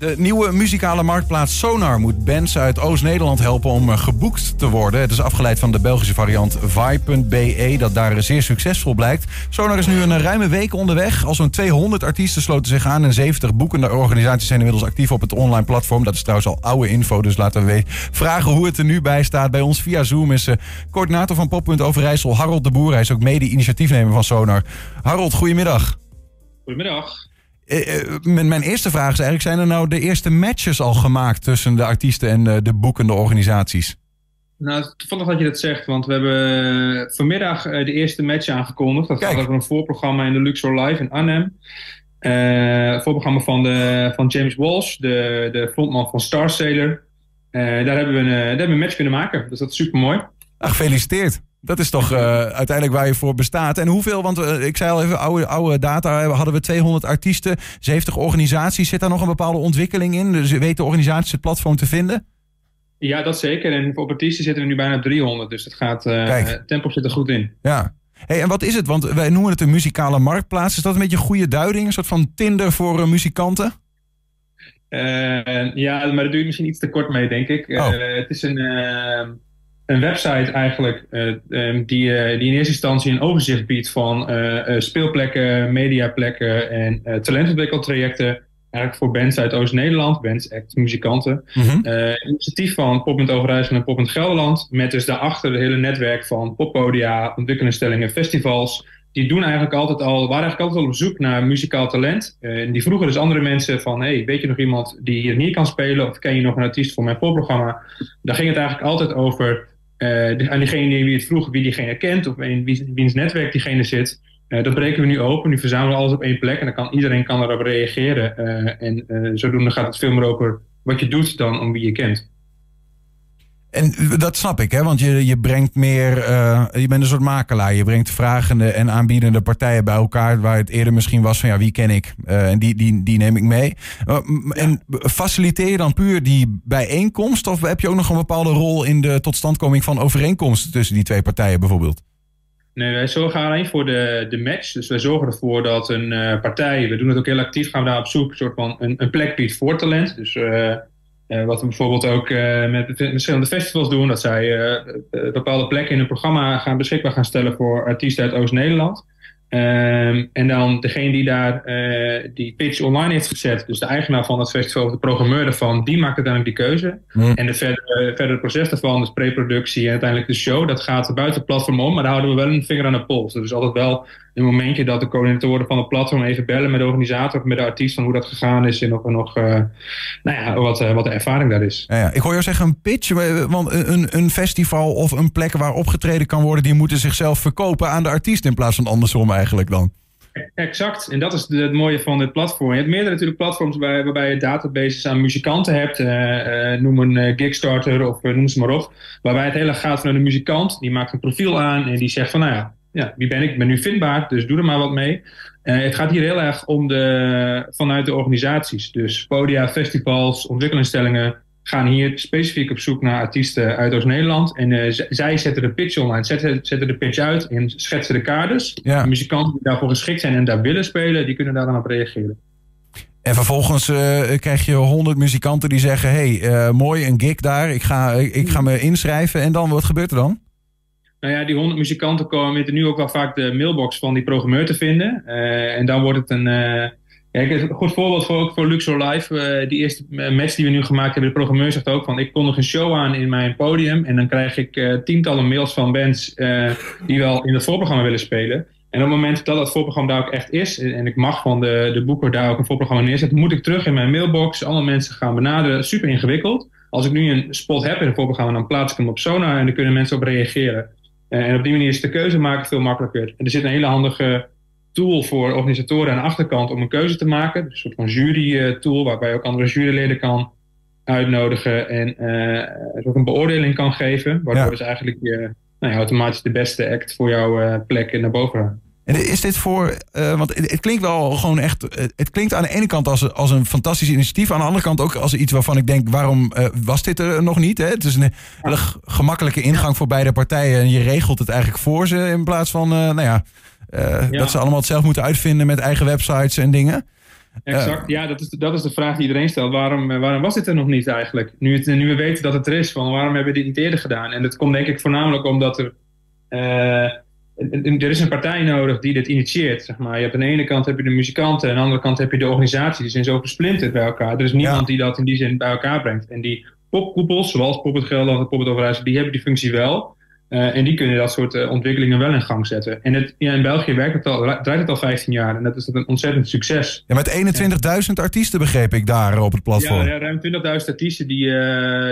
De nieuwe muzikale marktplaats Sonar moet bands uit Oost-Nederland helpen om eh, geboekt te worden. Het is afgeleid van de Belgische variant Vibe.be, dat daar zeer succesvol blijkt. Sonar is nu een ruime week onderweg. Al zo'n 200 artiesten sloten zich aan en 70 boekende organisaties zijn inmiddels actief op het online platform. Dat is trouwens al oude info, dus laten we vragen hoe het er nu bij staat. Bij ons via Zoom is coördinator van Poppunt Overijssel, Harold de Boer. Hij is ook mede-initiatiefnemer van Sonar. Harold, goedemiddag. Goedemiddag. Eh, eh, mijn eerste vraag is eigenlijk: zijn er nou de eerste matches al gemaakt tussen de artiesten en de, de boekende organisaties? Nou, toevallig dat je dat zegt, want we hebben vanmiddag eh, de eerste match aangekondigd. Dat gaat over een voorprogramma in de Luxor Live in Arnhem. Uh, voorprogramma van, de, van James Walsh, de, de frontman van Star Sailor. daar, hebben we een, daar hebben we een match kunnen maken, dus dat is super mooi. Ach, gefeliciteerd. Dat is toch uh, uiteindelijk waar je voor bestaat. En hoeveel, want uh, ik zei al even, oude, oude data, hadden we 200 artiesten, 70 organisaties. Zit daar nog een bepaalde ontwikkeling in? Dus weten organisaties het platform te vinden? Ja, dat zeker. En voor artiesten zitten we nu bijna 300. Dus het gaat, uh, tempo zit er goed in. Ja. Hey, en wat is het? Want wij noemen het een muzikale marktplaats. Is dat een beetje een goede duiding? Een soort van Tinder voor muzikanten? ja, maar dat doe je misschien iets te kort mee, denk ik. Oh. het is een een website eigenlijk uh, um, die, uh, die in eerste instantie een overzicht biedt van uh, speelplekken, mediaplekken en talentontwikkeltrajecten. Eigenlijk voor bands uit Oost-Nederland, bands, acts, muzikanten. Mm -hmm. initiatief van Pop Overijssel en Pop Gelderland. Met dus daarachter het hele netwerk van poppodia, ontwikkelinstellingen, festivals. Die doen eigenlijk altijd al, waren eigenlijk altijd al op zoek naar muzikaal talent. en die vroegen dus andere mensen van, hey, weet je nog iemand die hier niet kan spelen? Of ken je nog een artiest voor mijn popprogramma? Daar ging het eigenlijk altijd over aan diegene wie het vroeg, wie diegene kent of in wie, wiens netwerk diegene zit. Uh, dat breken we nu open. Nu verzamelen we alles op één plek en dan kan iedereen kan erop reageren. Uh, en zodoende gaat het veel meer over wat je doet dan om wie je kent. En dat snap ik, hè? want je, je brengt meer, uh, je bent een soort makelaar. Je brengt vragende en aanbiedende partijen bij elkaar, waar het eerder misschien was van ja, wie ken ik? Uh, en die, die, die neem ik mee. Uh, en faciliteer je dan puur die bijeenkomst, of heb je ook nog een bepaalde rol in de totstandkoming van overeenkomsten tussen die twee partijen bijvoorbeeld? Nee, wij zorgen alleen voor de, de match. Dus wij zorgen ervoor dat een partij, we doen het ook heel actief, gaan we daar op zoek, een soort van een, een plek biedt voor talent. Dus uh, wat we bijvoorbeeld ook uh, met verschillende festivals doen, dat zij uh, bepaalde plekken in een programma gaan beschikbaar gaan stellen voor artiesten uit Oost-Nederland. Um, en dan degene die daar die pitch online heeft gezet, dus de eigenaar van dat festival of de programmeur ervan, die maakt uiteindelijk die keuze. Mm. En de verdere, verdere proces daarvan, dus preproductie en uiteindelijk de show, dat gaat buiten het platform om, maar daar houden we wel een vinger aan de pols. Dat is altijd wel een momentje dat de coördinatoren van het platform even bellen met de organisator of met de artiest van hoe dat gegaan is en of er nog, uh, nou ja, wat, uh, wat de ervaring daar is. Ja, ja. Ik hoor jou zeggen een pitch, want een, een festival of een plek waar opgetreden kan worden, die moeten zichzelf verkopen aan de artiest in plaats van andersom eigenlijk dan. Exact, en dat is het mooie van dit platform. Je hebt meerdere natuurlijk platforms waarbij, waarbij je databases aan muzikanten hebt. Uh, uh, noem een uh, Kickstarter of noem ze maar op. Waarbij het hele gaat vanuit de muzikant. Die maakt een profiel aan en die zegt van nou ja, ja, wie ben ik? Ik ben nu vindbaar, dus doe er maar wat mee. Uh, het gaat hier heel erg om de, vanuit de organisaties. Dus podia, festivals, ontwikkelinstellingen gaan hier specifiek op zoek naar artiesten uit Oost-Nederland. En uh, zij zetten de pitch online, zetten, zetten de pitch uit en schetsen de kaders. Ja. De muzikanten die daarvoor geschikt zijn en daar willen spelen, die kunnen daar dan op reageren. En vervolgens uh, krijg je honderd muzikanten die zeggen: hey, mooi, een gig daar, ik ga, ik ga me inschrijven. En dan, wat gebeurt er dan? Nou ja, die 100 muzikanten komen weten nu ook wel vaak de mailbox van die programmeur te vinden. Uh, en dan wordt het een. Uh, ja, een goed voorbeeld voor, ook voor Luxor Live. Uh, die eerste match die we nu gemaakt hebben, de programmeur zegt ook van: Ik kon nog een show aan in mijn podium. En dan krijg ik tientallen mails van bands die wel in het voorprogramma willen spelen. En op het moment dat dat voorprogramma daar ook echt is, en ik mag van de, de boeker daar ook een voorprogramma neerzetten, moet ik terug in mijn mailbox alle mensen gaan benaderen. Super ingewikkeld. Als ik nu een spot heb in een voorprogramma, dan plaats ik hem op Sonar en dan kunnen mensen op reageren. Eh, en op die manier is de keuze maken veel makkelijker. En er zit een hele handige tool voor organisatoren aan de achterkant om een keuze te maken. Een soort van jury-tool waarbij je ook andere juryleden kan uitnodigen en uh, een beoordeling kan geven. Waardoor ja. dus eigenlijk je, nou ja, automatisch de beste act voor jouw uh, plek naar boven. En is dit voor, uh, want het, klinkt wel gewoon echt, het klinkt aan de ene kant als, als een fantastisch initiatief, aan de andere kant ook als iets waarvan ik denk, waarom uh, was dit er nog niet? Hè? Het is een hele gemakkelijke ingang voor beide partijen en je regelt het eigenlijk voor ze in plaats van, uh, nou ja, ja, dat ze allemaal het zelf moeten uitvinden met eigen websites en dingen. Exact, ja, dat is, dat is de vraag die iedereen stelt. Waarom, waarom was dit er nog niet eigenlijk? Nu, het, nu we weten dat het er is, van waarom hebben we dit niet eerder gedaan? En dat komt denk ik voornamelijk omdat er er is een partij nodig die dit initieert. Zeg maar. je hebt aan de ene kant heb je de muzikanten, aan de andere kant heb je de organisatie. Die zijn zo versplinterd bij elkaar. Er is niemand die dat in die zin bij elkaar brengt. En die popkoepels, zoals Pop het Gelderland en Pop het Overijssel, die hebben die functie wel. Uh, en die kunnen dat soort uh, ontwikkelingen wel in gang zetten. En het, ja, in België werkt het al, draait het al 15 jaar. En dat is een ontzettend succes. Ja, met 21.000 artiesten begreep ik daar op het platform. Ja, ruim 20.000 artiesten die uh,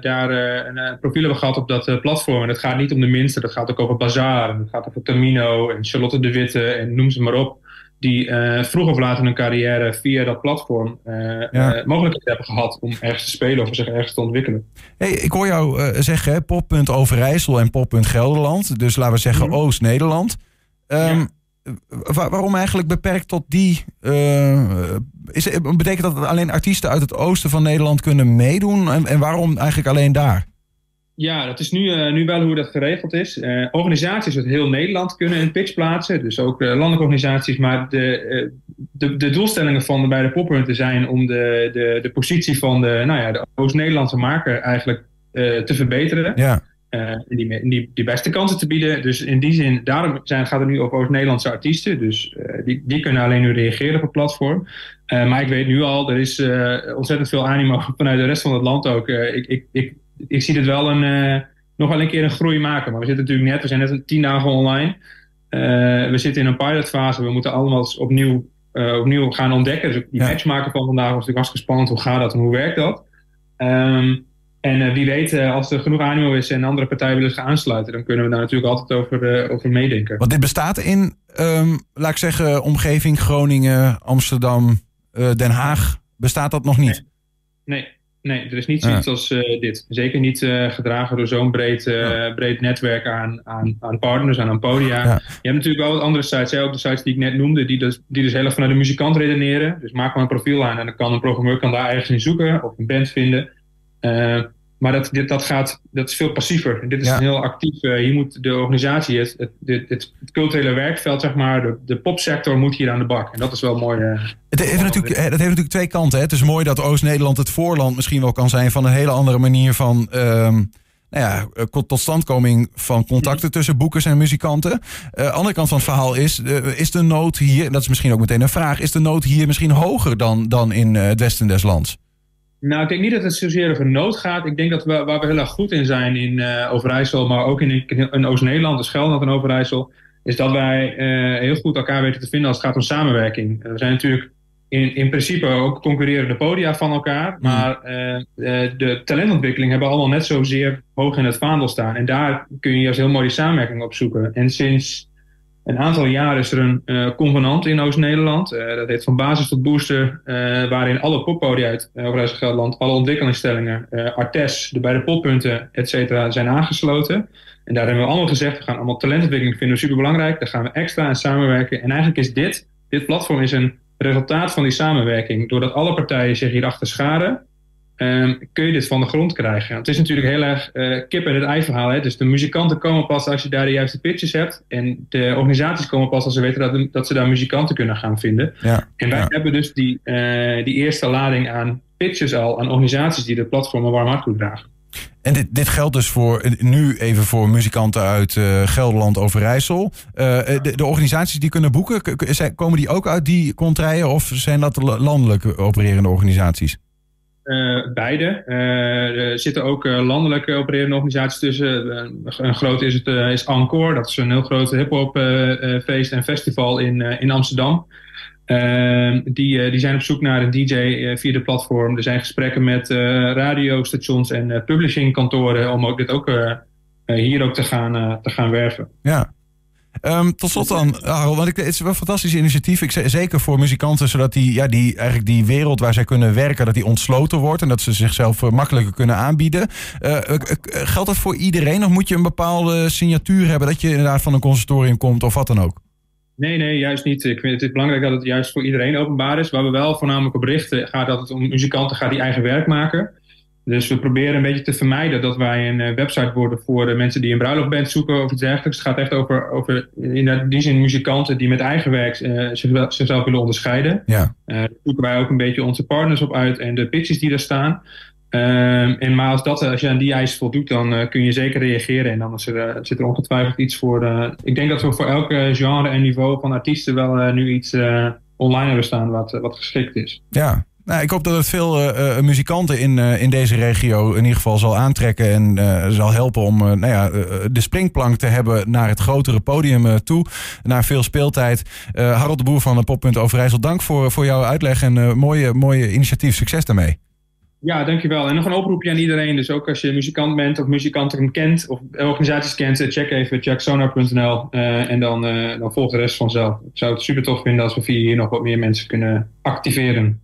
daar een profiel hebben gehad op dat platform. En het gaat niet om de minste. Dat gaat ook over Bazaar. En het gaat over Tamino en Charlotte de Witte en noem ze maar op die uh, vroeg of laat in hun carrière via dat platform uh, ja. uh, mogelijkheid hebben gehad om ergens te spelen of zich ergens te ontwikkelen. Hey, ik hoor jou zeggen Poppunt Overijssel en Poppunt Gelderland. Dus laten we zeggen mm -hmm. Oost-Nederland. Um, ja. waarom eigenlijk beperkt tot die? is, betekent dat dat alleen artiesten uit het oosten van Nederland kunnen meedoen? En, en waarom eigenlijk alleen daar? Ja, dat is nu, uh, nu wel hoe dat geregeld is. Uh, organisaties uit heel Nederland kunnen een pitch plaatsen. Dus ook uh, landelijke organisaties. Maar de, de, de doelstellingen van de beide poppunten zijn om de, de, de positie van de, nou ja, de Oost-Nederlandse maker eigenlijk te verbeteren. Ja. en die, die, die beste kansen te bieden. Dus in die zin, daarom zijn, gaat het nu over Oost-Nederlandse artiesten. Dus die, die kunnen alleen nu reageren op het platform. maar ik weet nu al, er is ontzettend veel animo vanuit de rest van het land ook. ik, ik, ik ik zie dit wel een, uh, nog wel een keer een groei maken. Maar we zitten natuurlijk net, we zijn net tien dagen online. Uh, we zitten in een pilotfase. We moeten allemaal opnieuw, uh, opnieuw gaan ontdekken. Dus die ja. match maken van vandaag was natuurlijk hartstikke spannend. Hoe gaat dat en hoe werkt dat? Um, en wie weet, als er genoeg animo is en andere partijen willen zich aansluiten, dan kunnen we daar natuurlijk altijd over, over meedenken. Want dit bestaat in, um, laat ik zeggen, omgeving Groningen, Amsterdam, Den Haag. Bestaat dat nog niet? Nee. nee. Nee, er is niet zoiets als uh, dit. Zeker niet uh, gedragen door zo'n breed, uh, ja. breed netwerk aan, aan, aan partners en aan podia. Ja. Je hebt natuurlijk wel wat andere sites, hè, ook de sites die ik net noemde, die dus, die dus heel erg vanuit de muzikant redeneren. Dus maak maar een profiel aan en dan kan een programmeur kan daar ergens in zoeken of een band vinden. Maar dat, dit, dat, gaat, dat is veel passiever. Dit is ja. heel actief. hier moet de organisatie, het, het, het, het, culturele werkveld, zeg maar, de, de popsector moet hier aan de bak. En dat is wel mooi. Het heeft, natuurlijk, dat heeft natuurlijk twee kanten. Hè. Het is mooi dat Oost-Nederland het voorland misschien wel kan zijn van een hele andere manier van um, nou ja, totstandkoming van contacten tussen boekers en muzikanten. Uh, andere kant van het verhaal is, uh, is de nood hier, en dat is misschien ook meteen een vraag, is de nood hier misschien hoger dan, dan in het westen des lands? Nou, ik denk niet dat het zozeer over nood gaat. Ik denk dat we, waar we heel erg goed in zijn in uh, Overijssel, maar ook in, in Oost-Nederland, dus Gelderland en Overijssel, is dat wij uh, heel goed elkaar weten te vinden als het gaat om samenwerking. We zijn natuurlijk in, in principe ook concurrerende podia van elkaar. Maar uh, de talentontwikkeling hebben allemaal net zozeer hoog in het vaandel staan. En daar kun je juist heel mooi die samenwerking op zoeken. En sinds een aantal jaar is er een uh, convenant in Oost-Nederland. Uh, dat heet van basis tot booster. waarin alle poppodia uit Overijssel Gelderland, alle ontwikkelingstellingen, Artes, de beide poppunten, et cetera, zijn aangesloten. En daar hebben we allemaal gezegd, we gaan allemaal talentontwikkeling vinden super belangrijk. Daar gaan we extra aan samenwerken. En eigenlijk is dit, dit platform is een resultaat van die samenwerking, doordat alle partijen zich hierachter scharen, um, kun je dit van de grond krijgen. Het is natuurlijk heel erg uh, kip en het ei verhaal. Hè? Dus de muzikanten komen pas als je daar de juiste pitches hebt. En de organisaties komen pas als ze weten dat, dat ze daar muzikanten kunnen gaan vinden. Ja, en wij ja. hebben dus die, uh, die eerste lading aan pitches al aan organisaties die de platform een warm hart toedragen. En dit, dit geldt dus voor nu even voor muzikanten uit uh, Gelderland, Overijssel. Uh, de, de, organisaties die kunnen boeken, komen die ook uit die contraien of zijn dat landelijk opererende organisaties? Uh, beide. er zitten ook landelijk opererende organisaties tussen. een groot is, het, is Encore, dat is een heel groot hip-hop feest en festival in, in Amsterdam. Uh, die, die zijn op zoek naar een DJ via de platform. Er zijn gesprekken met radiostations en publishingkantoren om ook dit ook hier ook te gaan, te gaan werven. Ja. Um, tot slot dan, Harold, want ik, het is wel een fantastisch initiatief. Ik, zeker voor muzikanten, zodat die, ja, die, eigenlijk die wereld waar zij kunnen werken, dat die ontsloten wordt en dat ze zichzelf makkelijker kunnen aanbieden. geldt dat voor iedereen of moet je een bepaalde signatuur hebben dat je inderdaad van een conservatorium komt of wat dan ook? Nee, nee, juist niet. Ik vind het belangrijk dat het juist voor iedereen openbaar is. Waar we wel voornamelijk op richten, gaat dat het om muzikanten gaat die eigen werk maken. Dus we proberen een beetje te vermijden dat wij een website worden voor de mensen die een bruiloftband zoeken of iets dergelijks. Het gaat echt over, over in die zin muzikanten die met eigen werk zichzelf, zichzelf willen onderscheiden. Ja. daar zoeken wij ook een beetje onze partners op uit en de pitches die daar staan. Um, en maar als, dat, als je aan die eisen voldoet, dan uh, kun je zeker reageren. En dan is er, uh, zit er ongetwijfeld iets voor. Uh, ik denk dat we voor elke genre en niveau van artiesten wel nu iets online hebben staan wat, wat geschikt is. Ja, nou, ik hoop dat het veel muzikanten in, in deze regio in ieder geval zal aantrekken en zal helpen om nou ja, de springplank te hebben naar het grotere podium toe. Naar veel speeltijd. Harold de Boer van Poppunt Overijssel, dank voor, voor jouw uitleg en mooie, mooie initiatief. Succes daarmee. Ja, dankjewel. En nog een oproepje aan iedereen. Dus ook als je muzikant bent of muzikanten kent of organisaties kent, eh, check even jacksonar.nl en dan, uh, dan volgt de rest vanzelf. Ik zou het super tof vinden als we via hier nog wat meer mensen kunnen activeren.